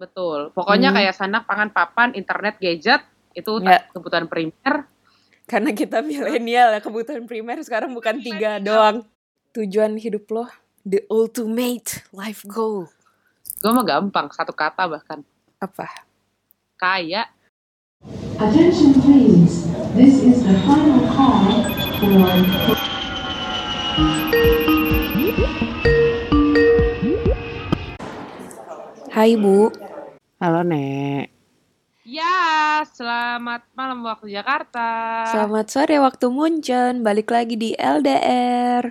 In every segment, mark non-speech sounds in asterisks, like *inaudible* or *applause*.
Betul. Pokoknya Hmm. kayak sanak, pangan, papan, internet, gadget itu Ya. kebutuhan primer. Karena kita milenial ya kebutuhan primer sekarang bukan tiga doang. Tujuan hidup lo, the ultimate life goal. Gue mah gampang, satu kata bahkan. Apa? Kaya. Attention please, this is the final call for Hai Bu. Halo, Nek. Ya, selamat malam waktu Jakarta. Selamat sore waktu Munchen. Balik lagi di LDR.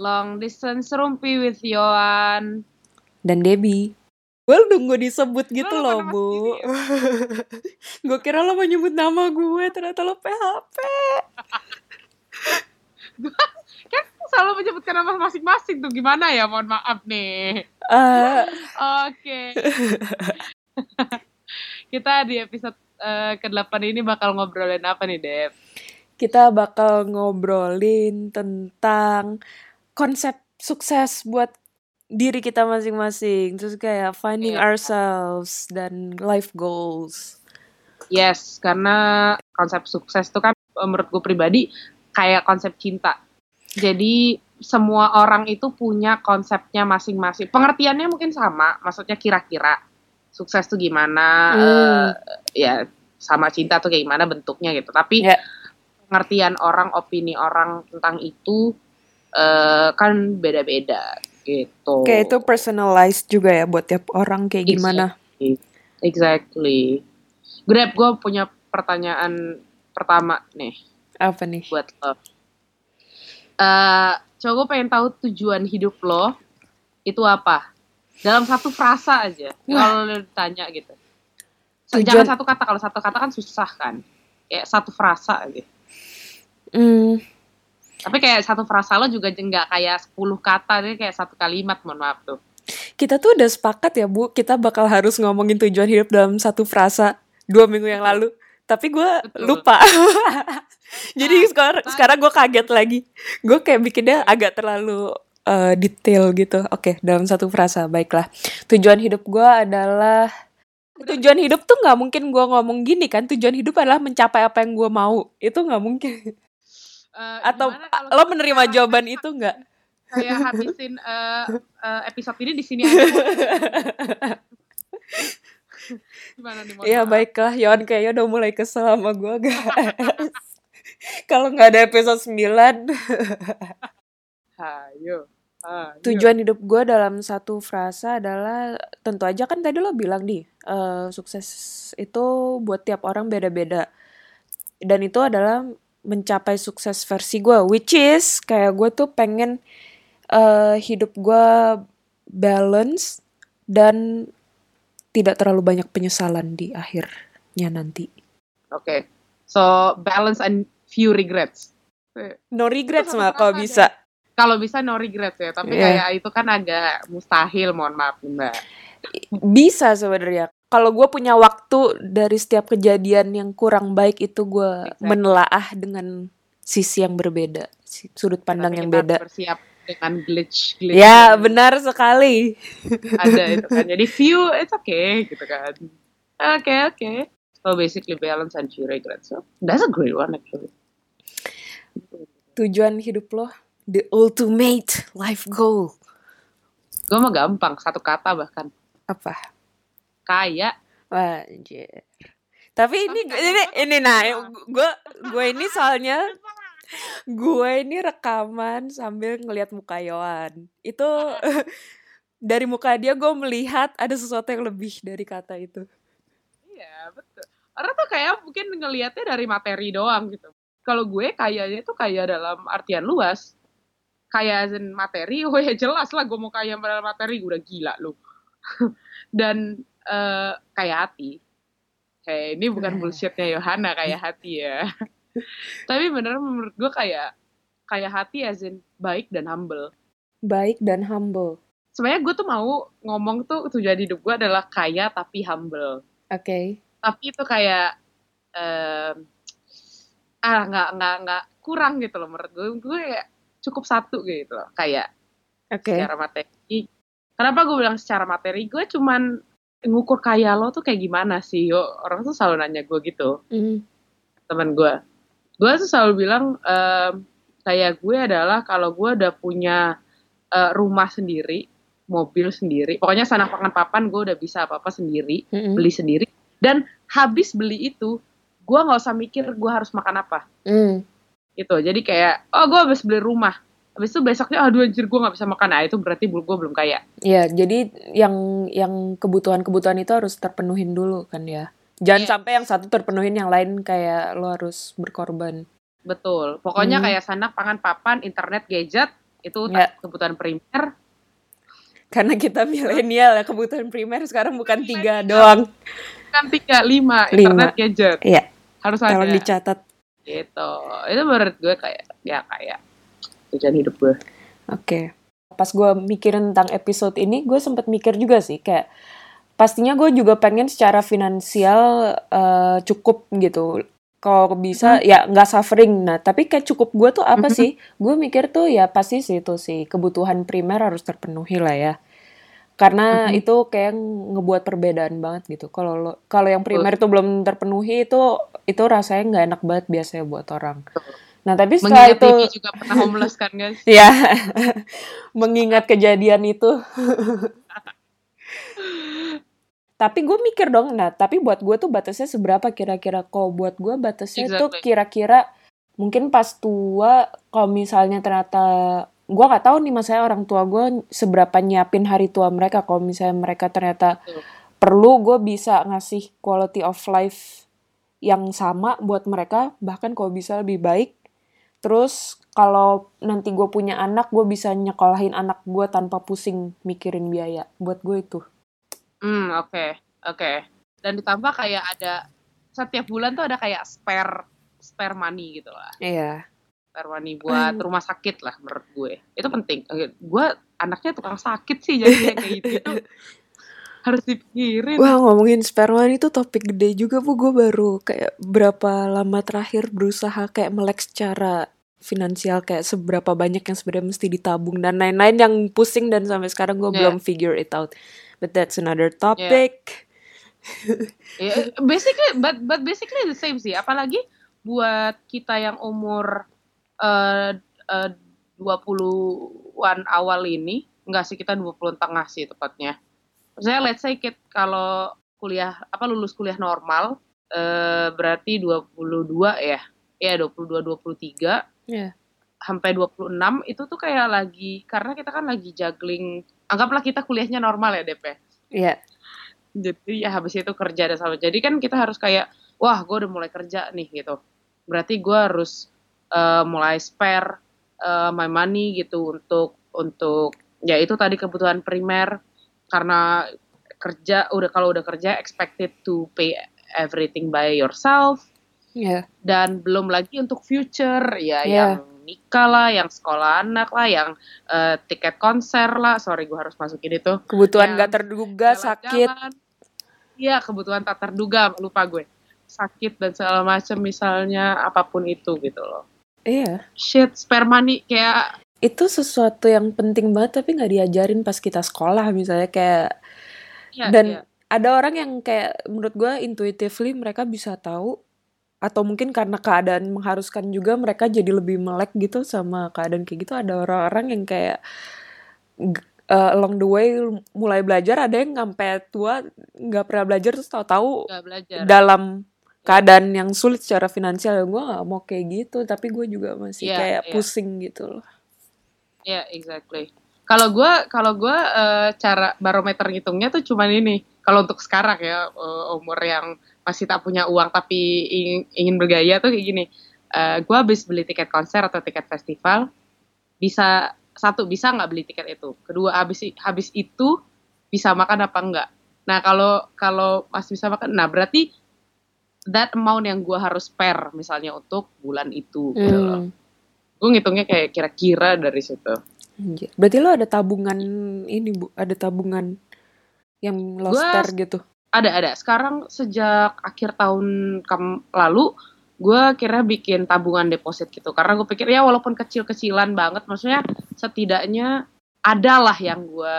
Long distance rumpi with Yohan. Dan Debbie. Gue nunggu disebut gitu Lo loh, Bu. *laughs* gue kira lo mau nyebut nama gue, ternyata lo PHP. *laughs* Kan selalu menyebutkan nama masing-masing tuh. Gimana ya? Mohon maaf nih. Eh, Oke. *laughs* *laughs* Kita di episode eh, ke-8 ini bakal ngobrolin apa nih, Deb? kita bakal ngobrolin tentang konsep sukses buat diri kita masing-masing. Terus kayak finding Iya. ourselves dan life goals. Yes, karena konsep sukses itu kan eh, menurut gue pribadi kayak konsep cinta. Jadi semua orang itu punya konsepnya masing-masing. Pengertiannya mungkin sama, maksudnya kira-kira sukses tuh gimana, Hmm. eh, ya sama cinta tuh kayak gimana bentuknya gitu. Tapi Ya. pengertian orang, opini orang tentang itu eh, kan beda-beda gitu. Kayak itu personalized juga ya buat tiap orang kayak gimana. Exactly. Grab, gue punya pertanyaan pertama nih Apa nih? buat lo. Eh, coba gue pengen tahu tujuan hidup lo itu apa? Dalam satu frasa aja. Kalau ditanya gitu. Tujuan- Jangan satu kata. Kalau satu kata kan susah kan. Kayak satu frasa aja. Hmm, Tapi kayak satu frasa lo juga nggak kayak 10 kata. Dia kayak satu kalimat, mohon maaf tuh. kita tuh udah sepakat ya Bu, kita bakal harus ngomongin tujuan hidup dalam satu frasa dua minggu yang lalu. Tapi gue lupa. *laughs* Jadi Nah, sekarang nah. sekarang gue kaget lagi. Gue kayak bikinnya agak terlalu eh, detail gitu. Oke, dalam satu frasa, baiklah. Tujuan hidup gue adalah tujuan hidup tuh nggak mungkin gue ngomong gini kan. Tujuan hidup adalah mencapai apa yang gue mau. Itu nggak mungkin. Eh, Atau lo kita menerima jawaban itu nggak? kayak habisin eh, eh, episode ini di sini aja. Gimana nih? Iya baiklah, Yon kayaknya udah mulai kesel sama gue guys. *laughs* Kalau nggak ada episode 9, *laughs* Ayo. Ayo. tujuan hidup gue dalam satu frasa adalah tentu aja kan tadi lo bilang nih, eh, sukses itu buat tiap orang beda-beda. Dan itu adalah mencapai sukses versi gue, which is kayak gue tuh pengen eh, hidup gue balance dan tidak terlalu banyak penyesalan di akhirnya nanti. Oke. So, balance and few regrets. No regrets mah kalau bisa. Kalau bisa no regrets ya, tapi Iya. kayak itu kan agak mustahil, mohon maaf Mbak. Bisa sebenarnya. Kalau gue punya waktu dari setiap kejadian yang kurang baik itu gue Exactly. menelaah dengan sisi yang berbeda, sudut pandang Tapi yang beda. bersiap dengan glitch glitch Ya yang benar sekali. ada itu kan. *laughs* Jadi few it's okay gitu kan. Oke, oke. So basically balance and few regrets. So that's a great one actually. Tujuan hidup lo, the ultimate life goal. Gue mah gampang, satu kata bahkan. Apa? Kaya. Anjir. Tapi ini ini ini nah gue gue ini soalnya gue ini rekaman sambil ngelihat muka Yohan. Itu *laughs* dari muka dia gue melihat ada sesuatu yang lebih dari kata itu. Iya, betul. Orang tuh kayak mungkin ngelihatnya dari materi doang gitu. Kalau gue kayaknya tuh kayak dalam artian luas. In materi, *laughs* oh ya jelas lah gue mau kaya dalam materi, udah gila lu. *laughs* Dan eh, kayak hati. Kayak ini bukan bullshitnya Yohana kayak hati ya. *laughs* Tapi beneran menurut gue kayak kayak hati as in baik dan humble. Baik dan humble. Sebenarnya gue tuh mau ngomong tuh tujuan hidup gue adalah kaya tapi humble. Oke. tapi itu kayak em, ah nggak nggak nggak kurang gitu loh menurut gue gue kayak cukup satu gitu loh kayak Oke. secara materi kenapa gue bilang secara materi gue cuman ngukur kaya lo tuh kayak gimana sih yo orang tuh selalu nanya gue gitu Mm. teman gue gue tuh selalu bilang ehm, kayak gue adalah kalau gue udah punya eh, rumah sendiri mobil sendiri pokoknya sana pangan papan gue udah bisa apa apa sendiri Mm-mm. beli sendiri dan habis beli itu gue nggak usah mikir gue harus makan apa Mm. Gitu jadi kayak oh gue habis beli rumah habis itu besoknya aduh anjir gue nggak bisa makan nah itu berarti gue belum kaya Ya, jadi yang yang kebutuhan-kebutuhan itu harus terpenuhin dulu kan ya. Jangan Iya. sampai yang satu terpenuhin yang lain kayak lo harus berkorban. betul pokoknya Hmm. kayak sanak pangan papan internet gadget itu Ya. kebutuhan primer Karena kita milenial ya kebutuhan primer sekarang bukan tiga doang. kan tiga lima Lima. internet gadget Iya, harus ada tolong dicatat. Gitu itu menurut gue kayak ya kayak tujuan hidup gue Oke. Pas gue mikirin tentang episode ini, gue sempet mikir juga sih kayak pastinya gue juga pengen secara finansial eh, cukup gitu. Kalau bisa ya nggak suffering. Nah, tapi kayak cukup gue tuh apa Mhm. sih? Gue mikir tuh ya pasti sih itu sih kebutuhan primer harus terpenuhi lah ya. Karena Mhm. itu kayak ngebuat perbedaan banget gitu. Kalau kalau yang primer itu belum terpenuhi itu itu rasanya nggak enak banget biasanya buat orang. Nah, tapi setelah mengingat itu juga pernah homeless kan guys *laughs* Ya, mengingat kejadian itu. *laughs* tapi gue mikir dong, nah tapi buat gue tuh batasnya seberapa kira-kira? Kalau buat gue batasnya tuh Exactly. kira-kira mungkin pas tua, kalau misalnya ternyata gue nggak tahu nih masalah orang tua gue seberapa nyiapin hari tua mereka. Kalau misalnya mereka ternyata Betul. perlu, gue bisa ngasih quality of life yang sama buat mereka, bahkan kalau bisa lebih baik. Terus kalau nanti gue punya anak, gue bisa nyekolahin anak gue tanpa pusing mikirin biaya. Buat gue itu. Hmm, oke, oke. Dan ditambah kayak ada setiap bulan tuh ada kayak spare spare money gitu lah. Iya. Money buat rumah sakit lah menurut gue. Itu penting. Gue anaknya tukang sakit sih jadi kayak gitu itu harus dipikirin. Wah ngomongin sperma itu topik gede juga bu. Gue baru kayak berapa lama terakhir berusaha kayak melek secara finansial kayak seberapa banyak yang sebenarnya mesti ditabung dan lain-lain yang pusing dan sampai sekarang gue Yeah. belum figure it out. But that's another topic. Ya, basically, but but basically the same sih. Apalagi buat kita yang umur eh eh, 20-an awal ini, enggak sih kita 20 tengah sih tepatnya. Maksudnya let's say kit kalau kuliah apa lulus kuliah normal eh berarti 22 ya. Ya 22 23 Iya. sampai 26 itu tuh kayak lagi karena kita kan lagi juggling anggaplah kita kuliahnya normal ya DP Iya. jadi ya habis itu kerja dan sama jadi kan kita harus kayak wah gue udah mulai kerja nih gitu berarti gue harus eh, mulai spare eh, my money gitu untuk untuk ya itu tadi kebutuhan primer karena kerja udah kalau udah kerja expected to pay everything by yourself Iya. dan belum lagi untuk future ya Iya. yang nikah lah yang sekolah anak lah yang eh, tiket konser lah sorry gue harus masukin itu Kebutuhan Yang gak terduga sakit. Iya, kebutuhan tak terduga, lupa gue. Sakit dan segala macam misalnya apa pun itu gitu loh. Iya. Shit, spare money kayak Itu sesuatu yang penting banget tapi nggak diajarin pas kita sekolah misalnya kayak ya, dan ya. ada orang yang kayak menurut gue intuitively mereka bisa tahu atau mungkin karena keadaan mengharuskan juga mereka jadi lebih melek gitu sama keadaan kayak gitu ada orang-orang yang kayak uh, along the way mulai belajar ada yang sampai tua nggak pernah belajar terus tahu-tahu dalam keadaan yang sulit secara finansial gue nggak mau kayak gitu tapi gue juga masih Iya, kayak iya. pusing gitu loh Ya, exactly. Kalau gue kalau gue eh, cara barometer ngitungnya tuh cuman ini. Kalau untuk sekarang ya eh, umur yang masih tak punya uang tapi ingin, ingin bergaya tuh kayak gini. Eh, gue habis beli tiket konser atau tiket festival bisa satu bisa nggak beli tiket itu. Kedua habis habis itu bisa makan apa enggak. Nah kalau kalau masih bisa makan, nah berarti that amount yang gue harus spare misalnya untuk bulan itu. Gitu loh. Hmm. Gue ngitungnya kayak kira-kira dari situ. Anjir. Berarti lo ada tabungan ini bu, ada tabungan yang lo Gua spare gitu. Ada ada. Sekarang sejak akhir tahun kam- lalu, gue kira bikin tabungan deposit gitu. Karena gue pikir ya walaupun kecil-kecilan banget, maksudnya setidaknya ada lah yang gue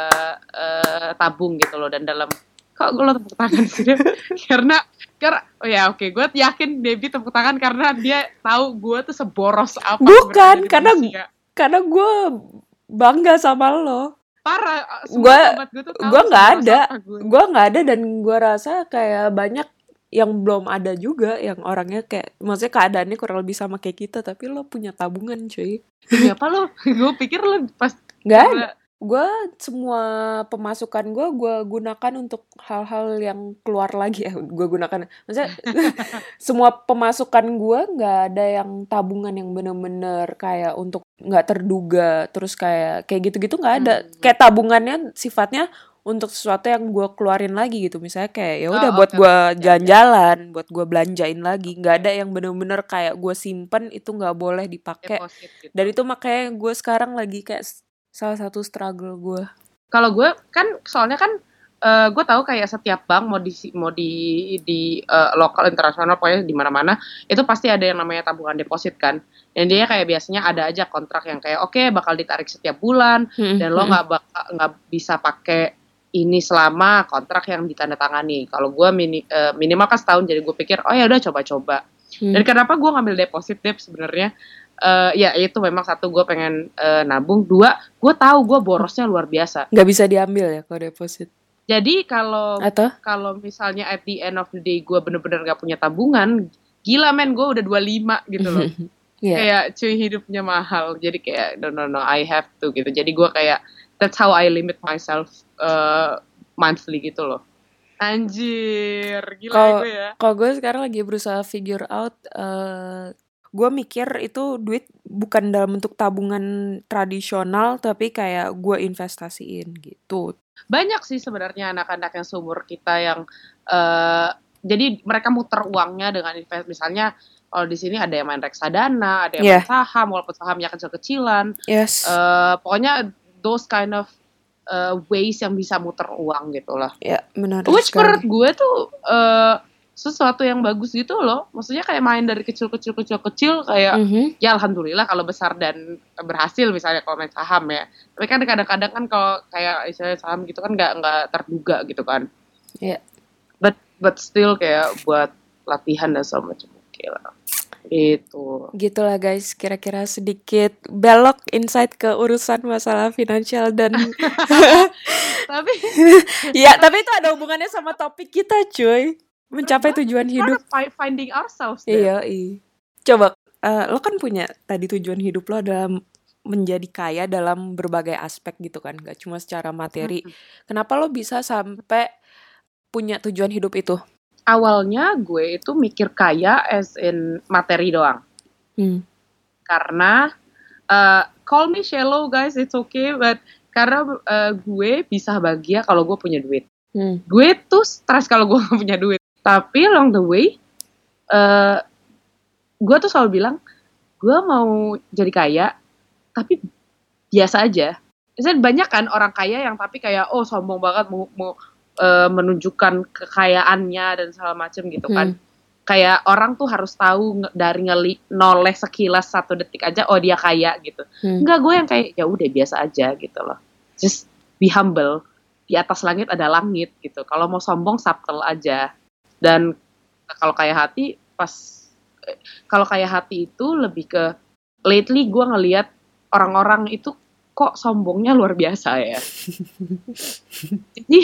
eh, tabung gitu loh. Dan dalam kok lo tepuk tangan sih *laughs* karena karena oh ya oke gue yakin Debbie tepuk tangan karena dia tahu gue tuh seboros apa Bukan, karena-. Karena gue bangga sama lo. parah gue tahu gua nggak ada. gue. Gue nggak ada dan gue rasa kayak banyak yang belum ada juga yang orangnya kayak maksudnya keadaannya kurang lebih sama kayak kita tapi lo punya tabungan cuy apa lo *laughs* gue pikir lo pas nggak ada gue semua pemasukan gue gue gunakan untuk hal-hal yang keluar lagi ya. Gue gunakan maksudnya *laughs* semua pemasukan gue nggak ada yang tabungan yang bener-bener kayak untuk nggak terduga terus kayak kayak gitu-gitu nggak ada. Hmm. kayak tabungannya sifatnya untuk sesuatu yang gue keluarin lagi gitu. Misalnya kayak ya udah Oh, buat oke, gue jalan-jalan buat gue belanjain lagi. Nggak ada yang bener-bener kayak gue simpen itu nggak boleh dipakai. Gitu. dan itu makanya gue sekarang lagi kayak salah satu struggle gue kalau gue kan soalnya kan eh, gue tahu kayak setiap bank mau di mau di di eh, lokal internasional pokoknya di mana-mana itu pasti ada yang namanya tabungan deposit kan. Dan dia kayak biasanya ada aja kontrak yang kayak oke bakal ditarik setiap bulan dan lo nggak bakal nggak bisa pakai ini selama kontrak yang ditandatangani. Kalau gue mini, eh, minimal kan setahun jadi gue pikir oh ya udah coba-coba. Hmm. dan kenapa gue ngambil deposit dep sebenarnya Eh, ya itu memang satu gue pengen eh, nabung. Dua gue tahu gue borosnya luar biasa. Nggak bisa diambil ya kalau deposit? Jadi kalau atau? kalau misalnya at the end of the day gue bener-bener gak punya tabungan gila men gue udah 25 gitu loh. *laughs* Iya. kayak cuy hidupnya mahal. Jadi kayak no no no I have to gitu. Jadi gue kayak that's how I limit myself uh, monthly gitu loh. Anjir gila Kalau- gue ya. Kalau gue sekarang lagi berusaha figure out, eh gue mikir itu duit bukan dalam bentuk tabungan tradisional, tapi kayak gue investasiin gitu. banyak sih sebenarnya anak-anak yang seumur kita yang eh jadi mereka muter uangnya dengan invest misalnya kalau di sini ada yang main reksadana, ada yang Iya. main saham walaupun sahamnya kecil-kecilan Yes. eh pokoknya those kind of uh, ways yang bisa muter uang gitu lah. ya Which menurut gue tuh uh, sesuatu yang bagus gitu loh. Maksudnya kayak main dari kecil-kecil kecil-kecil kayak Mhm. ya alhamdulillah kalau besar dan berhasil misalnya kalau main saham ya. Tapi kan kadang-kadang kan kalau kayak misalnya saham gitu kan nggak nggak terduga gitu kan. Iya. But but still kayak buat latihan dan segala macam oke lah. Gitu. Gitulah guys, kira-kira sedikit belok insight ke urusan masalah finansial dan *laughs* Tapi *laughs* ya, tapi itu ada hubungannya sama topik kita, cuy. Mencapai tujuan hidup. Fi- finding ourselves. Iya, iya. Coba, eh, lo kan punya tadi tujuan hidup lo adalah menjadi kaya dalam berbagai aspek gitu kan, gak cuma secara materi. Mm-mm. Kenapa lo bisa sampai punya tujuan hidup itu? awalnya gue itu mikir kaya as in materi doang Hmm. karena uh, call me shallow guys it's okay but karena uh, gue bisa bahagia kalau gue punya duit Hmm. gue tuh stres kalau gue *laughs* gak punya duit tapi along the way uh, gue tuh selalu bilang gue mau jadi kaya tapi biasa aja. Misalnya banyak kan orang kaya yang tapi kayak oh sombong banget mau mau uh, menunjukkan kekayaannya dan segala macem gitu kan. Hmm. kayak orang tuh harus tahu dari ngeli noleh sekilas satu detik aja oh dia kaya gitu. Hmm. enggak gue yang kayak ya udah biasa aja gitu loh. Just be humble. Di atas langit ada langit gitu. Kalau mau sombong subtle aja dan kalau kayak hati pas kalau kayak hati itu lebih ke lately gue ngelihat orang-orang itu kok sombongnya luar biasa ya. *laughs* Jadi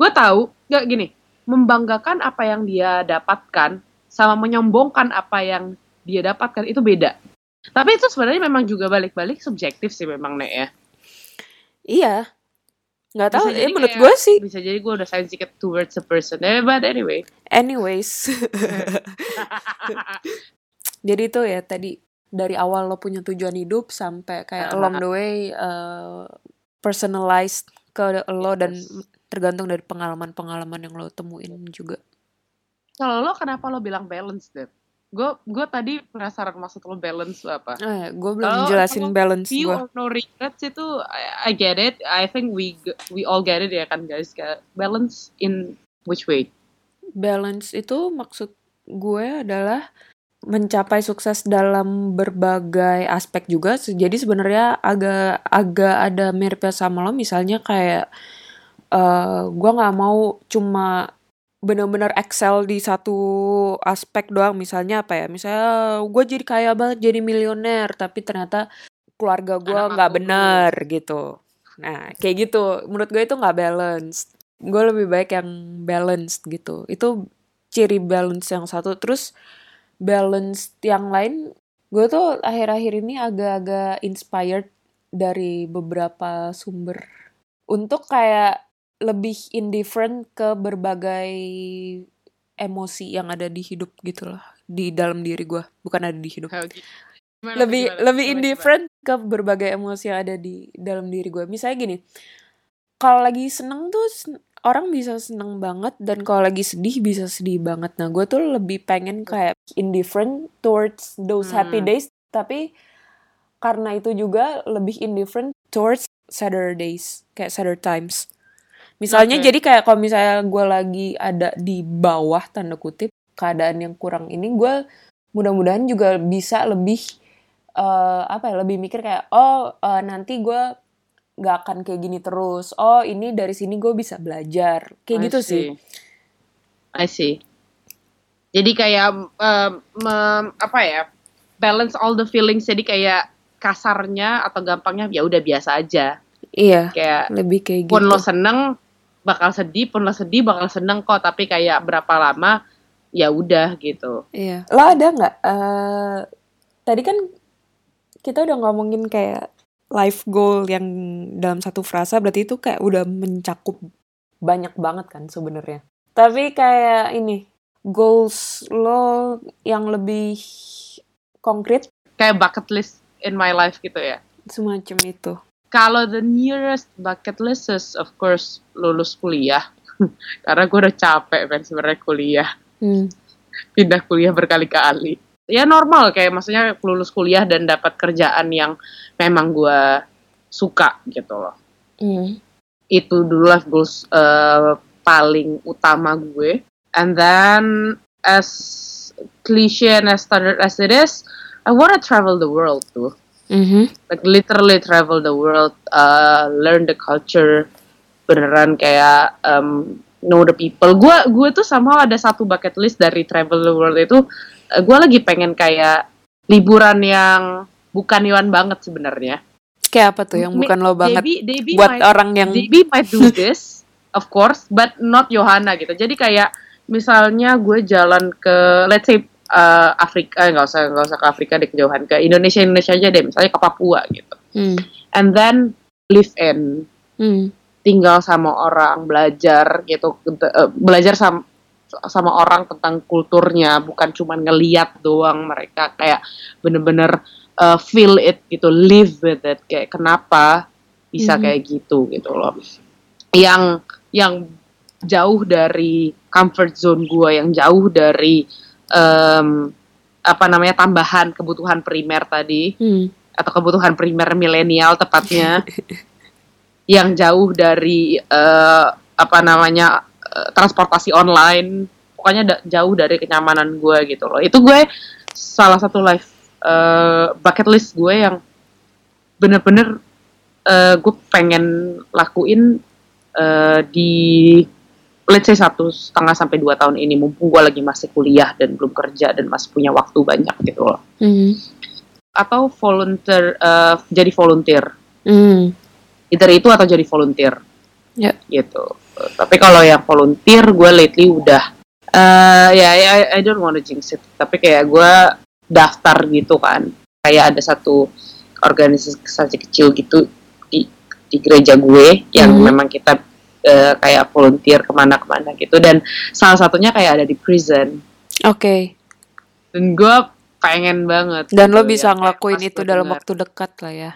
gue tahu nggak gini membanggakan apa yang dia dapatkan sama menyombongkan apa yang dia dapatkan itu beda. Tapi itu sebenarnya memang juga balik-balik subjektif sih memang Nek ya. Iya. Nggak tahu, Bisa eh menurut gue sih. bisa jadi gue udah sensitive towards a person eh, but anyway Anyways. *laughs* Jadi itu ya tadi dari awal lo punya tujuan hidup sampai kayak Ah. along the way uh, personalized ke lo dan tergantung dari pengalaman-pengalaman yang lo temuin juga. kalau lo kenapa lo bilang balance deh gue gue tadi penasaran maksud lo balance lo apa. Eh, gue belum Kalau- jelasin balance gue. no regrets itu I, I get it. I think we we all get it ya kan guys? Balance in which way? Balance itu maksud gue adalah mencapai sukses dalam berbagai aspek juga. Jadi sebenarnya agak agak ada miripnya sama lo. Misalnya kayak eh gue nggak mau cuma bener-bener excel di satu aspek doang. Misalnya apa ya? Misalnya gue jadi kaya banget jadi milioner tapi ternyata keluarga gue nggak aku bener gitu. Nah kayak gitu. Menurut gue itu nggak balance gue lebih baik yang balanced gitu. Itu ciri balance yang satu. Terus balance yang lain gue tuh akhir-akhir ini agak-agak inspired dari beberapa sumber. Untuk kayak lebih indifferent ke berbagai emosi yang ada di hidup gitu loh di dalam diri gue bukan ada di hidup. Gitu. Gimana, lebih gimana? lebih Coba, indifferent ke berbagai emosi yang ada di dalam diri gue misalnya gini kalau lagi seneng tuh orang bisa seneng banget dan kalau lagi sedih bisa sedih banget. Nah gue tuh lebih pengen kayak indifferent towards those happy Hmm. days. Tapi karena itu juga lebih indifferent towards sadder days kayak sadder times misalnya Oke. jadi kayak kalau misalnya gue lagi ada di bawah tanda kutip keadaan yang kurang ini gue mudah-mudahan juga bisa lebih eh, apa ya lebih mikir kayak oh eh, nanti gue nggak akan kayak gini terus oh ini dari sini gue bisa belajar kayak I gitu sih see. I see. Jadi kayak um, mem- apa ya? Balance all the feelings. Jadi kayak kasarnya atau gampangnya ya udah biasa aja. iya Kayak lebih kayak gitu pun lo seneng bakal sedih, lo sedih bakal seneng kok. Tapi kayak berapa lama ya udah gitu. Iya. Lo ada nggak? eh tadi kan kita udah ngomongin kayak life goal yang dalam satu frasa, berarti itu kayak udah mencakup banyak banget kan sebenarnya. Tapi kayak ini goals lo yang lebih konkret Kayak bucket list in my life gitu ya. semacam itu. Kalau the nearest bucket list is of course lulus kuliah. *laughs* Karena gue udah capek kan sebenarnya kuliah. Hmm. pindah kuliah berkali-kali. Ya normal kayak maksudnya lulus kuliah dan dapat kerjaan yang memang gue suka gitu loh. Hmm. Itu dulu lah goals eh, paling utama gue. And then as cliche and as standard as it is, I wanna travel the world tuh. Mhm. Like literally travel the world, uh, learn the culture, beneran kayak um, know the people. Gua gue tuh sama ada satu bucket list dari travel the world itu. uh, Gue lagi pengen kayak liburan yang bukan Iwan banget sebenarnya. Kayak apa tuh yang bukan lo banget Debbie, Debbie buat might, orang yang Debbie might do this, *laughs* of course, but not Johanna gitu. Jadi kayak misalnya gue jalan ke, let's say uh, Afrika, eh, nggak usah nggak usah ke Afrika deh kejauhan ke Indonesia Indonesia aja deh, misalnya ke Papua gitu. Hmm. And then live in, Hmm. tinggal sama orang, belajar gitu, eh, belajar sama sama orang tentang kulturnya, bukan cuma ngeliat doang mereka kayak bener-bener uh, feel it gitu, live with it kayak kenapa bisa Mhm. kayak gitu gitu loh. Yang yang jauh dari comfort zone gue, yang jauh dari em, apa namanya tambahan kebutuhan primer tadi. Hmm. atau kebutuhan primer milenial tepatnya. *laughs* Yang jauh dari eh, apa namanya eh, transportasi online. Pokoknya da- jauh dari kenyamanan gue gitu loh. Itu gue salah satu life eh, bucket list gue yang bener-bener eh, gue pengen lakuin eh, di let's say satu setengah sampai dua tahun ini mumpung gue lagi masih kuliah dan belum kerja dan masih punya waktu banyak gitu loh Hmm. atau volunteer eh, jadi volunteer Hmm. either itu atau jadi volunteer Ya. gitu Eh, tapi kalau yang volunteer gue lately udah eh ya ya I, I don't wanna jinx it tapi kayak gue daftar gitu kan kayak ada satu organisasi kecil gitu di, di gereja gue yang Mhm. memang kita eh, kayak volunteer ke mana-kemana gitu dan salah satunya kayak ada di prison Oke. dan gue pengen banget Dan lo gitu, bisa yang kayak ngelakuin itu dalam denger. waktu dekat lah ya.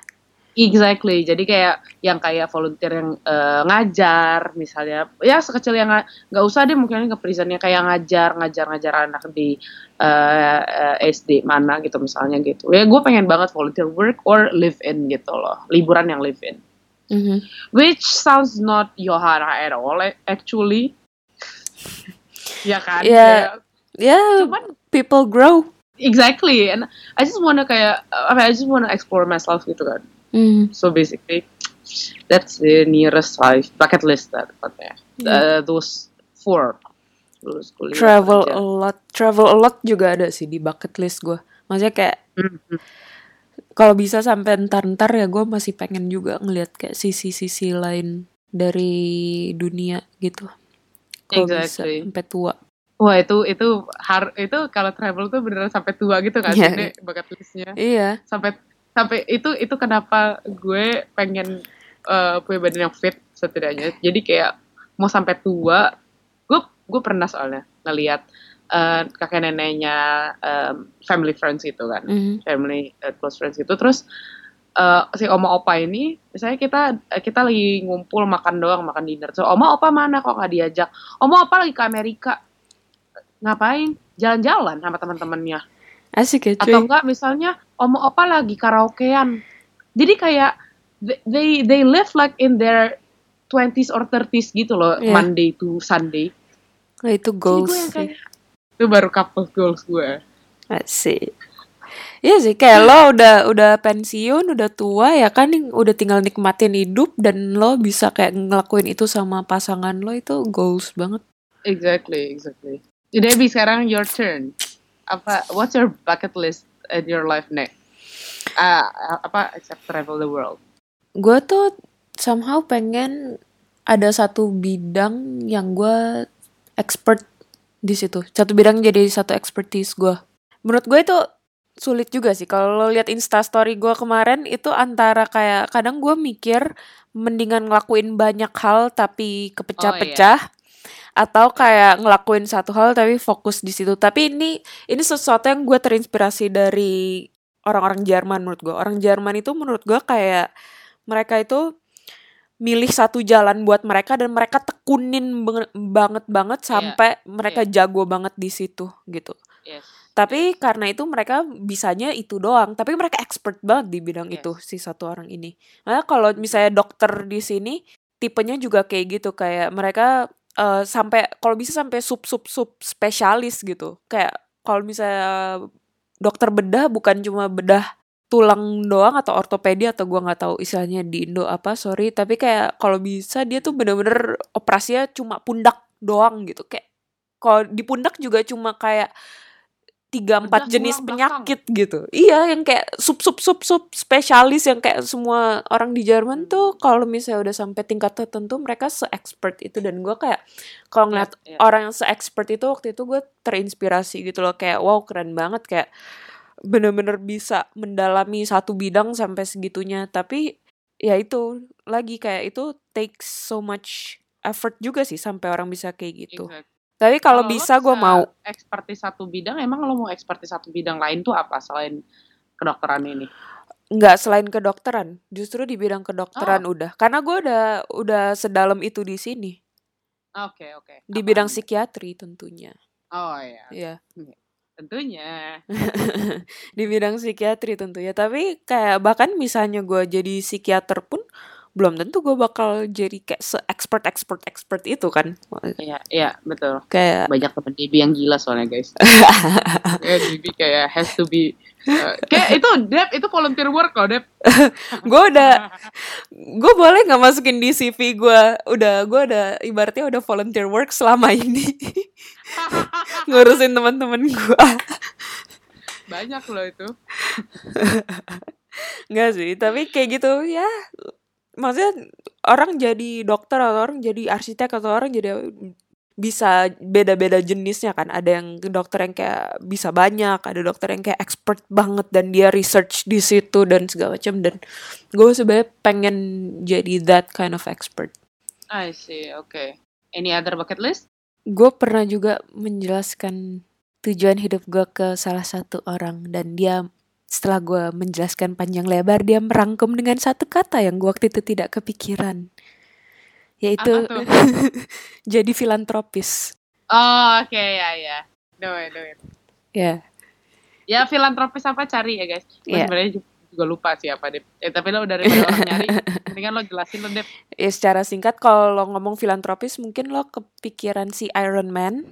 Exactly. Jadi kayak yang kayak volunteer yang eh, ngajar misalnya, ya sekecil yang nggak usah deh mungkin ke prisonnya kayak ngajar, ngajar, ngajar anak di eh, eh, SD mana gitu misalnya gitu. Ya gue pengen banget volunteer work or live in gitu loh, liburan yang live in. Mhm. Which sounds not Johanna at all eh, actually. *laughs* ya kan? Ya. Kayak- Ya, Cuman people grow. exactly and I just wanna kayak apa I just wanna explore myself gitu kan. Hmm. So basically that's the nearest five bucket list that tepatnya. Hmm. Uh, those four. Lulus kuliah, travel kerja. a lot travel a lot juga ada sih di bucket list gue maksudnya kayak Mhm. Kalau bisa sampai ntar-ntar ya gue masih pengen juga ngelihat kayak sisi-sisi lain dari dunia gitu kalau bisa Exactly. sampai tua Wah itu itu har itu kalau travel tuh beneran sampai tua gitu kan sih Nek, bucket listnya. iya Sampai sampai itu itu kenapa gue pengen eh, punya badan yang fit setidaknya. Jadi kayak mau sampai tua, gue gue pernah soalnya ngelihat eh, kakek neneknya em, family friends itu kan. Mhm. family uh, close friends itu. Terus uh, si oma opa ini misalnya kita uh, kita lagi ngumpul makan doang makan dinner. So oma opa mana kok nggak diajak? Oma opa lagi ke Amerika. Ngapain? Jalan-jalan sama teman-temannya. Asik ya cuy. Atau enggak misalnya oma opa lagi karaokean. Jadi kayak they they, live like in their 20s or 30s gitu loh Iya. Monday to Sunday. Nah, itu jadi goals gue yang kayak itu baru couple goals gue asik Iya sih, kayak lo udah udah pensiun, udah tua ya kan, udah tinggal nikmatin hidup dan lo bisa kayak ngelakuin itu sama pasangan lo itu goals banget. Exactly, exactly. Debbie sekarang your turn. Apa what's your bucket list in your life next? Ah, apa except travel the world. Gue tuh somehow pengen ada satu bidang yang gue expert di situ. Satu bidang jadi satu expertise gue. Menurut gue itu sulit juga sih. Kalau lo lihat instastory gue kemarin itu antara kayak kadang gue mikir mendingan ngelakuin banyak hal tapi kepecah-pecah atau kayak ngelakuin satu hal tapi fokus di situ. Tapi ini ini sesuatu yang gue terinspirasi dari orang-orang Jerman menurut gue. Orang Jerman itu menurut gue kayak mereka itu milih satu jalan buat mereka dan mereka tekunin banget banget Iya, sampai mereka jago banget di situ gitu. Yes. Tapi karena itu mereka bisanya itu doang. Tapi mereka expert banget di bidang Yes. itu si satu orang ini. Makanya kalau misalnya dokter di sini tipenya juga kayak gitu kayak mereka eh, sampai kalau bisa sampai sub sub sub spesialis gitu. Kayak kalau misalnya dokter bedah bukan cuma bedah tulang doang atau ortopedi atau gua nggak tahu istilahnya di Indo apa sorry. Tapi kayak kalau bisa dia tuh bener-bener operasinya cuma pundak doang gitu. Kayak kalau di pundak juga cuma kayak tiga empat jenis penyakit gitu. Iya yang kayak sub sub sub sub spesialis yang kayak semua orang di Jerman Hmm. tuh kalau misalnya udah sampai tingkat tertentu mereka se-expert itu. Dan gua kayak kalau ngeliat Iya, iya. orang yang se-expert itu waktu itu gue terinspirasi gitu loh. Kayak wow keren banget. Kayak bener-bener bisa mendalami satu bidang sampai segitunya tapi ya itu lagi kayak itu takes so much effort juga sih sampai orang bisa kayak gitu Exactly. tapi kalau bisa gue mau expert di satu bidang, emang lo mau expert di satu bidang lain tuh apa selain kedokteran ini? nggak selain kedokteran justru di bidang kedokteran Oh. udah karena gue udah udah sedalam itu di sini Oke, oke. di Apaan? bidang psikiatri tentunya Oh iya, ya tentunya. *laughs* di bidang psikiatri tentunya tapi kayak bahkan misalnya gue jadi psikiater pun belum tentu gue bakal jadi kayak se expert expert expert itu kan Iya, iya, betul. kayak Banyak temen Debbie yang gila soalnya, guys. *laughs* Kayak Debbie kayak has to be uh, kayak itu Dep itu volunteer work loh Dep *laughs* gue udah gue boleh nggak masukin di CV gue udah gue udah ibaratnya udah volunteer work selama ini *laughs* ngurusin teman-teman gue banyak loh itu Nggak sih, tapi kayak gitu ya. Maksudnya orang jadi dokter atau orang jadi arsitek atau orang jadi bisa beda-beda jenisnya kan. Ada yang dokter yang kayak bisa banyak, ada dokter yang kayak expert banget dan dia research di situ dan segala macam dan gue sebenarnya pengen jadi that kind of expert. I see oke any other bucket list Gue pernah juga menjelaskan tujuan hidup gue ke salah satu orang dan dia setelah gue menjelaskan panjang lebar dia merangkum dengan satu kata yang gue waktu itu tidak kepikiran. Yaitu *laughs* jadi filantropis. Oh oke ya ya. Do it do it ya. Ya filantropis apa cari ya guys? Gue Iya. sebenarnya ju- juga lupa sih apa Dep eh tapi lo daripada orang nyari. *laughs* Mendingan lo jelasin lo Dep. Ya secara singkat kalau lo ngomong filantropis mungkin lo kepikiran si Iron Man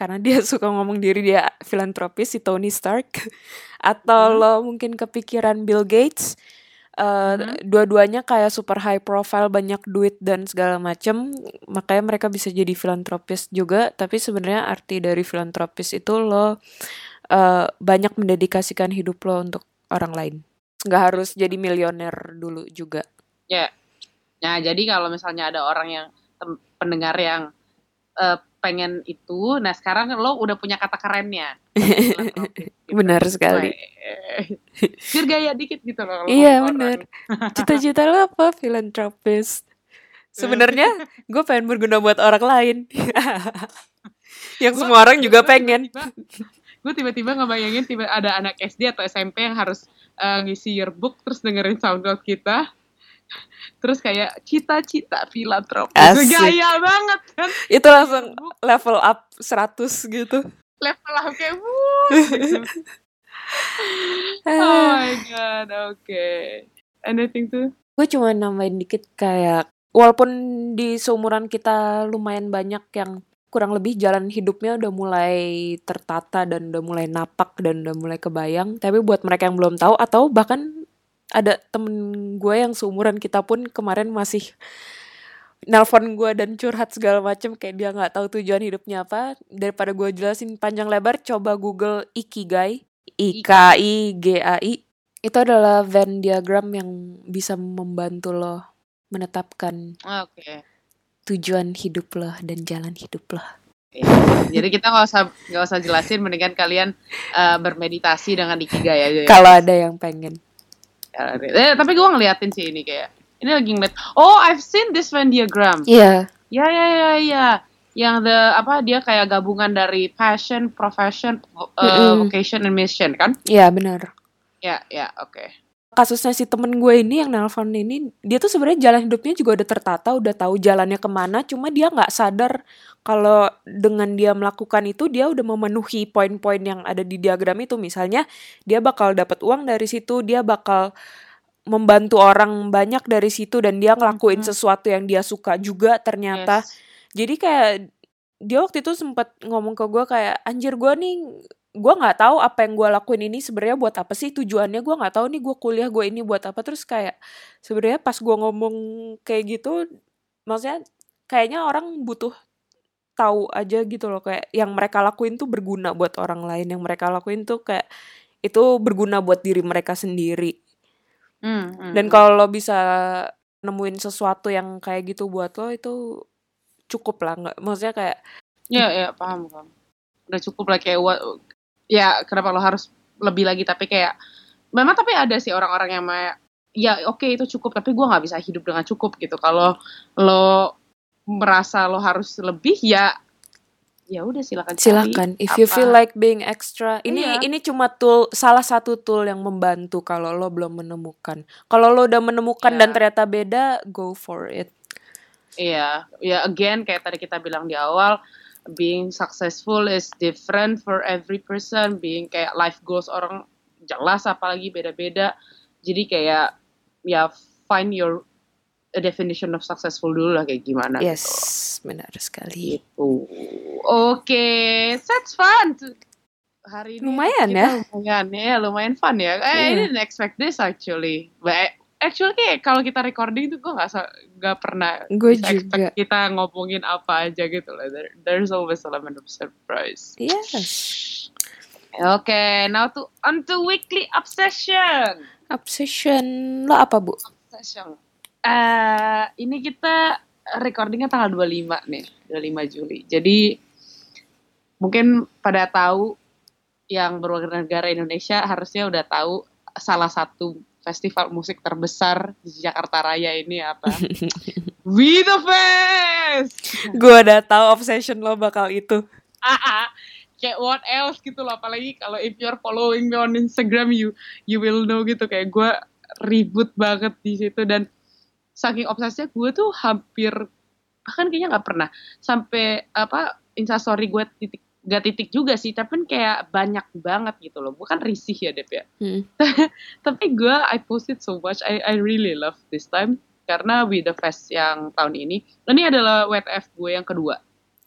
karena dia *laughs* suka ngomong diri dia filantropis si Tony Stark *laughs* atau Hmm. lo mungkin kepikiran Bill Gates Eh, Mhm. dua-duanya kayak super high profile, banyak duit dan segala macem. Makanya mereka bisa jadi filantropis juga. Tapi sebenarnya arti dari filantropis itu lo eh, banyak mendedikasikan hidup lo untuk orang lain. Nggak harus jadi milioner dulu juga. Ya. Nah, jadi kalau misalnya ada orang yang pendengar yang eh, pengen itu, nah sekarang lo udah punya kata kerennya. Gitu. *laughs* Benar sekali. *laughs* Biar gaya dikit gitu loh. Iya orang. Cita-cita lo apa? Filantropis. Sebenarnya *laughs* gue pengen berguna buat orang lain. Yang Gua- semua orang juga gua pengen. Gue tiba-tiba ngebayangin tiba ada anak SD atau SMP yang harus eh, ngisi yearbook terus dengerin SoundCloud kita. Terus kayak cita-cita filantropis. Asik. Gaya banget kan. Itu langsung level up 100 gitu. level up kayak wuh. gitu. *laughs* Oh my god, oke. Anything tuh? Gue cuma nambahin dikit kayak walaupun di seumuran kita lumayan banyak yang kurang lebih jalan hidupnya udah mulai tertata dan udah mulai napak dan udah mulai kebayang tapi buat mereka yang belum tahu atau bahkan ada temen gue yang seumuran kita pun kemarin masih nelpon gue dan curhat segala macem kayak dia nggak tahu tujuan hidupnya apa daripada gue jelasin panjang lebar coba google ikigai i k i g a i itu adalah Venn diagram yang bisa membantu lo menetapkan Oke. tujuan hidup lo dan jalan hidup lo. Iya. Jadi kita nggak usah nggak usah jelasin, mendingan kalian eh, bermeditasi dengan ikigai aja. Ya. Kalau ada yang pengen. Eh, tapi gue ngeliatin sih ini kayak ini lagi ngeliat. Oh, I've seen this Venn diagram. Iya, Ya ya ya ya. Yang the apa dia kayak gabungan dari passion, profession, vo- eh, Mm-mm. vocation, and mission kan? iya benar. Ya ya oke. Kasusnya si temen gue ini yang nelpon ini, dia tuh sebenarnya jalan hidupnya juga udah tertata, udah tahu jalannya ke mana, cuma dia nggak sadar kalau dengan dia melakukan itu dia udah memenuhi poin-poin yang ada di diagram itu. Misalnya dia bakal dapat uang dari situ, dia bakal membantu orang banyak dari situ dan dia ngelakuin sesuatu yang dia suka juga ternyata. Yes. jadi kayak dia waktu itu sempat ngomong ke gue kayak anjir gue nih gue nggak tahu apa yang gue lakuin ini sebenarnya buat apa sih tujuannya gue nggak tahu nih gue kuliah gue ini buat apa terus kayak sebenarnya pas gue ngomong kayak gitu maksudnya kayaknya orang butuh tahu aja gitu loh kayak yang mereka lakuin tuh berguna buat orang lain yang mereka lakuin tuh kayak itu berguna buat diri mereka sendiri Hmm, hmm, dan hmm. kalau lo bisa nemuin sesuatu yang kayak gitu buat lo itu cukup lah nggak maksudnya kayak Ya, ya, paham, paham. Udah cukup lah kayak ya kenapa lo harus lebih lagi tapi kayak memang tapi ada sih orang-orang yang kayak ya oke itu cukup tapi gua nggak bisa hidup dengan cukup gitu. Kalau lo merasa lo harus lebih ya ya udah silakan cari silakan if you apa. feel like being extra ini Iya. ini cuma tool salah satu tool yang membantu kalau lo belum menemukan kalau lo udah menemukan dan Iya. ternyata beda go for it Iya, ya again kayak tadi kita bilang di awal, being successful is different for every person. Being kayak life goals orang jelas apalagi beda-beda. Jadi kayak ya find your a definition of successful dulu lah kayak gimana yes gitu. benar sekali Gitu. Oke, that's fun. Hari ini Lumayan ya. Lumayan ya, lumayan fun ya. Eh, I Iya. didn't expect this actually. But actually kayak kalau kita recording tuh gue nggak nggak pernah Gue juga. kita ngomongin apa aja gitu loh. There, there's always element of surprise. yes Oke, now to on to weekly obsession. obsession lo apa bu Obsession. Eh, ini kita recordingnya tanggal 25 nih, 25 Juli. Jadi mungkin pada tahu yang berwarga negara Indonesia harusnya udah tahu salah satu festival musik terbesar di Jakarta Raya ini apa? *laughs* We the Fest. gue udah tahu obsession lo bakal itu Ah, ah. kayak what else gitu loh apalagi kalau if you're following me on Instagram you you will know gitu kayak gue ribut banget di situ dan saking obsesinya gue tuh hampir bahkan kayaknya nggak pernah sampai apa instastory gue titik gak titik juga sih tapi kan kayak banyak banget gitu loh bukan risih ya Dep ya Hmm. *laughs* tapi gue I posted so much I I really love this time karena with the fest yang tahun ini ini adalah WTF gue yang kedua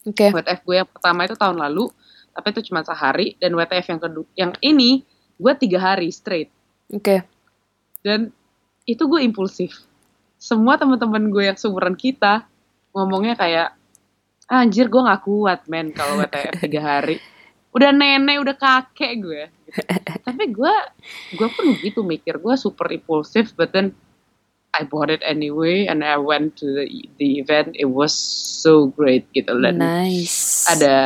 oke WTF gue yang pertama itu tahun lalu, tapi itu cuma sehari. Dan WTF yang kedua, yang ini gue tiga hari straight. oke Dan itu gue impulsif. Semua teman-teman gue yang seumuran kita ngomongnya kayak "Ah, anjir gue nggak kuat men kalau WTF tiga hari. Udah nenek, udah kakek gue. gitu. Tapi gue gue pun gitu mikir gue super impulsif, but then I bought it anyway and I went to the, the event. It was so great gitu dan Nice. ada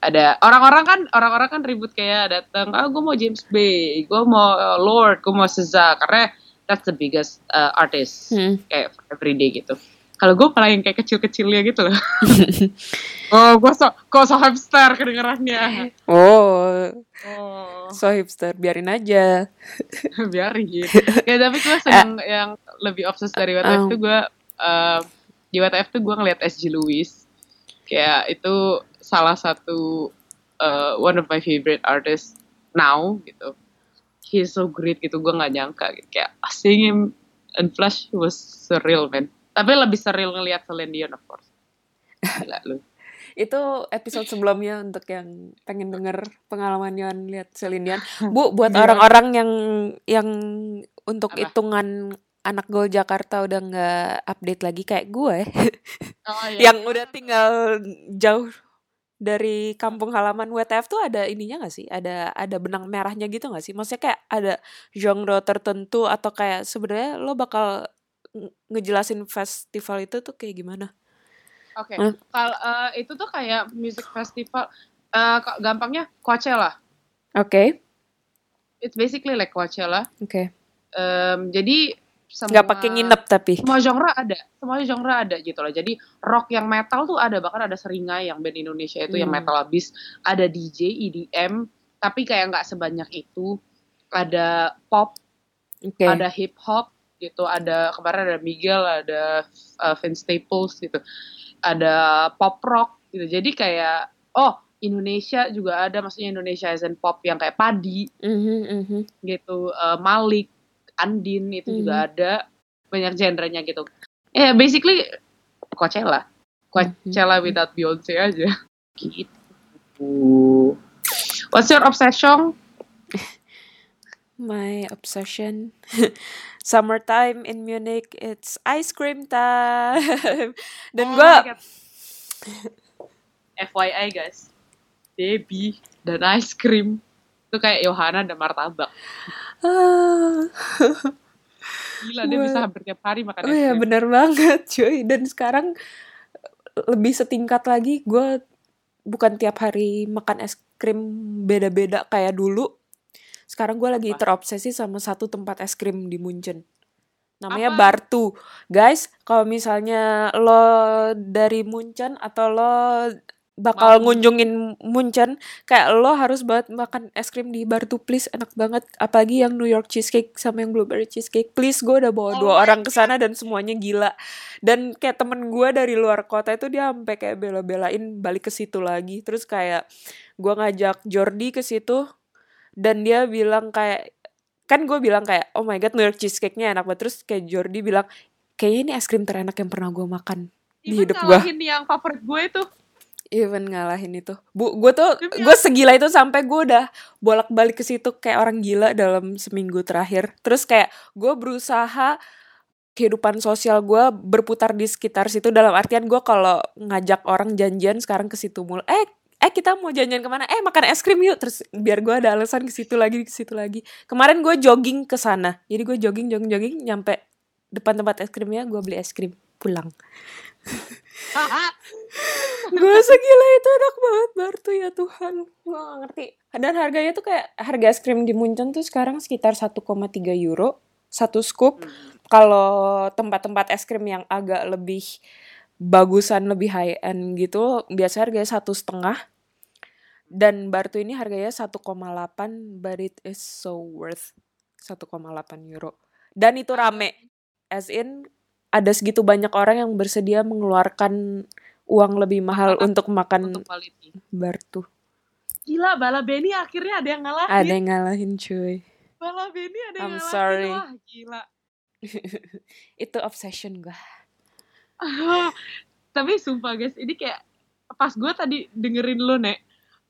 ada orang-orang kan orang-orang kan ribut kayak datang ah gue mau James Bay gue mau uh, Lord gue mau SZA karena that's the biggest uh, artist Hmm. kayak everyday gitu kalau gue malah yang kayak kecil-kecilnya gitu loh. *laughs* Oh gue so kok so hipster kedengerannya. Oh, oh. So hipster, biarin aja. *laughs* biarin. *laughs* Ya tapi gue seneng yang lebih obses dari WTF Oh. tuh gue uh, di WTF tuh gue ngeliat SG Lewis. Kayak itu salah satu uh, one of my favorite artists now gitu. He's so great gitu gue nggak nyangka. Gitu. kayak seeing him in flash was surreal man tapi lebih surreal ngeliat Celine Dion of course gila lu *laughs* Itu episode sebelumnya untuk yang pengen denger pengalaman Yon lihat Celine Dion. Bu, buat Gila. orang-orang yang yang untuk Apa? hitungan anak gol Jakarta udah nggak update lagi kayak gue, *laughs* oh, iya. yang udah tinggal jauh dari kampung halaman WTF tuh ada ininya gak sih? Ada ada benang merahnya gitu gak sih? Maksudnya kayak ada genre tertentu atau kayak sebenarnya lo bakal ngejelasin festival itu tuh kayak gimana? Oke, Hmm. kalau eh, itu tuh kayak music festival, kok gampangnya Coachella. Oke, It's basically like Coachella. oke. Em, jadi semua Nggak pakai nginep tapi. semua genre ada, semua genre ada gitu loh. Jadi rock yang metal tuh ada, bahkan ada Seringai yang band Indonesia itu yang Hmm. metal abis. Ada DJ, EDM, tapi kayak nggak sebanyak itu. Ada pop, Oke. ada hip hop gitu, ada kemarin ada Miguel, ada uh, Vince Staples gitu, ada pop rock gitu. Jadi kayak oh Indonesia juga ada, maksudnya Indonesia as in pop yang kayak Padi Mhm, mhm. gitu, eh, Malik, Andin itu Mhm. juga ada banyak genrenya gitu. Ya basically Coachella, Coachella Mhm. without Beyonce aja. *laughs* Gitu. What's your obsession? *laughs* My obsession. *laughs* Summertime in Munich, it's ice cream time. *laughs* Dan Oh God. FYI guys, Debbie dan ice cream itu kayak Yohana dan martabak. Ah, Gila dia bisa hampir tiap hari makan oh ya bener banget cuy. Dan sekarang lebih setingkat lagi, gue bukan tiap hari makan es krim beda-beda kayak dulu. Sekarang gue lagi terobsesi sama satu tempat es krim di Munchen. Namanya Apa? Bartu. Guys, kalau misalnya lo dari Munchen atau lo bakal Mau. ngunjungin Munchen, kayak lo harus banget makan es krim di Bartu please, enak banget. Apalagi yang New York cheesecake sama yang blueberry cheesecake. Please, gue udah bawa Oh dua orang ke sana dan semuanya gila. Dan kayak temen gue dari luar kota itu dia sampai kayak bela-belain balik ke situ lagi. Terus kayak gue ngajak Jordi ke situ dan dia bilang kayak kan gue bilang kayak oh my god New York cheesecake-nya enak banget. Terus kayak Jordi bilang kayaknya ini es krim terenak yang pernah gue makan di Even hidup gue ngalahin yang favorit gue itu. even ngalahin itu. Bu gue tuh gue segila itu sampai gue udah bolak balik ke situ kayak orang gila dalam seminggu terakhir. Terus kayak gue berusaha kehidupan sosial gue berputar di sekitar situ dalam artian gue kalau ngajak orang janjian sekarang ke situ mulu. Eh eh kita mau janjian ke mana? Eh makan es krim yuk. Terus biar gue ada alasan ke situ lagi ke situ lagi. Kemarin gue jogging ke sana. Jadi gue jogging jogging jogging nyampe depan tempat es krimnya gue beli es krim. Pulang. *laughs* Gue segila itu enak banget Bartu ya Tuhan. Gue gak ngerti. Dan harganya tuh kayak harga es krim di Munchen tuh sekarang sekitar 1,3 euro satu scoop kalau tempat-tempat es krim yang agak lebih bagusan lebih high end gitu biasanya harganya satu setengah dan Bartu ini harganya 1,8 but it is so worth 1,8 euro dan itu rame as in ada segitu banyak orang yang bersedia mengeluarkan uang lebih mahal Makan untuk makan untuk quality. Bartu Gila, Bala Beni akhirnya ada yang ngalahin. ada yang ngalahin cuy Bala Beni ada yang I'm ngalahin. sorry. Wah, gila. *laughs* itu obsession gue *laughs* Tapi sumpah guys, ini kayak pas gue tadi dengerin lo nek,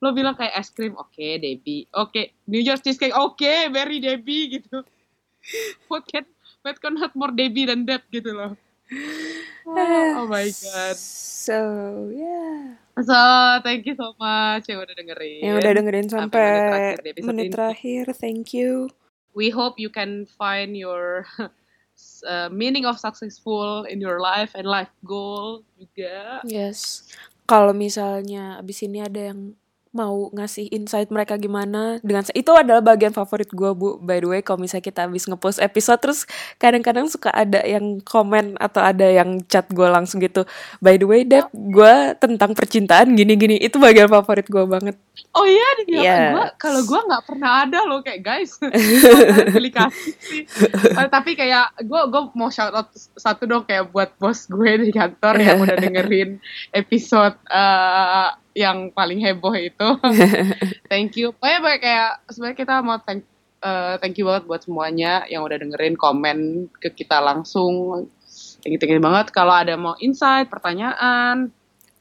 lo bilang kayak es krim, oke Debbie, oke New York cheesecake, oke Berry Debbie gitu. *laughs* What can but not more Debbie than that gitu loh. Oh, oh my god. So, yeah. So, thank you so much yang udah dengerin. Yang udah dengerin Sampai sampai menit terakhir episode menit terakhir, thank you. We hope you can find your *laughs* uh, meaning of successful in your life and life goal juga. Yes. Kalau misalnya abis ini ada yang mau ngasih insight mereka gimana dengan itu adalah bagian favorit gue bu by the way kalau misalnya kita habis ngepost episode terus kadang-kadang suka ada yang komen atau ada yang chat gue langsung gitu by the way Deb gue tentang percintaan gini-gini itu bagian favorit gue banget Oh iya, di Yes. gua kalau gua nggak pernah ada loh kayak guys. *laughs* Beli kasih sih. Eh, tapi kayak gua gua mau shout out satu dong kayak buat bos gue di kantor yang udah dengerin episode eh, yang paling heboh itu. *laughs* thank you. Pokoknya banyak kayak sebenarnya kita mau thank eh, thank you banget buat semuanya yang udah dengerin komen ke kita langsung. Thank you, thank you banget kalau ada mau insight, pertanyaan,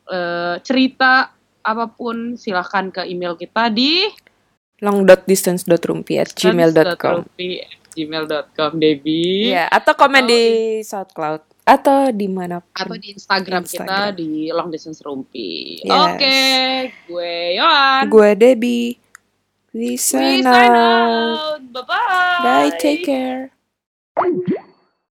eh, cerita apa pun silahkan ke email kita di long.distance.rumpi at gmail.com Debbie Iya, atau komen Atau di SoundCloud atau di mana atau di Instagram, Instagram. kita di Long Distance Rumpi. Yes. Oke, gue Yohan. gue Debbie we We sign sign out out. Bye bye. bye take care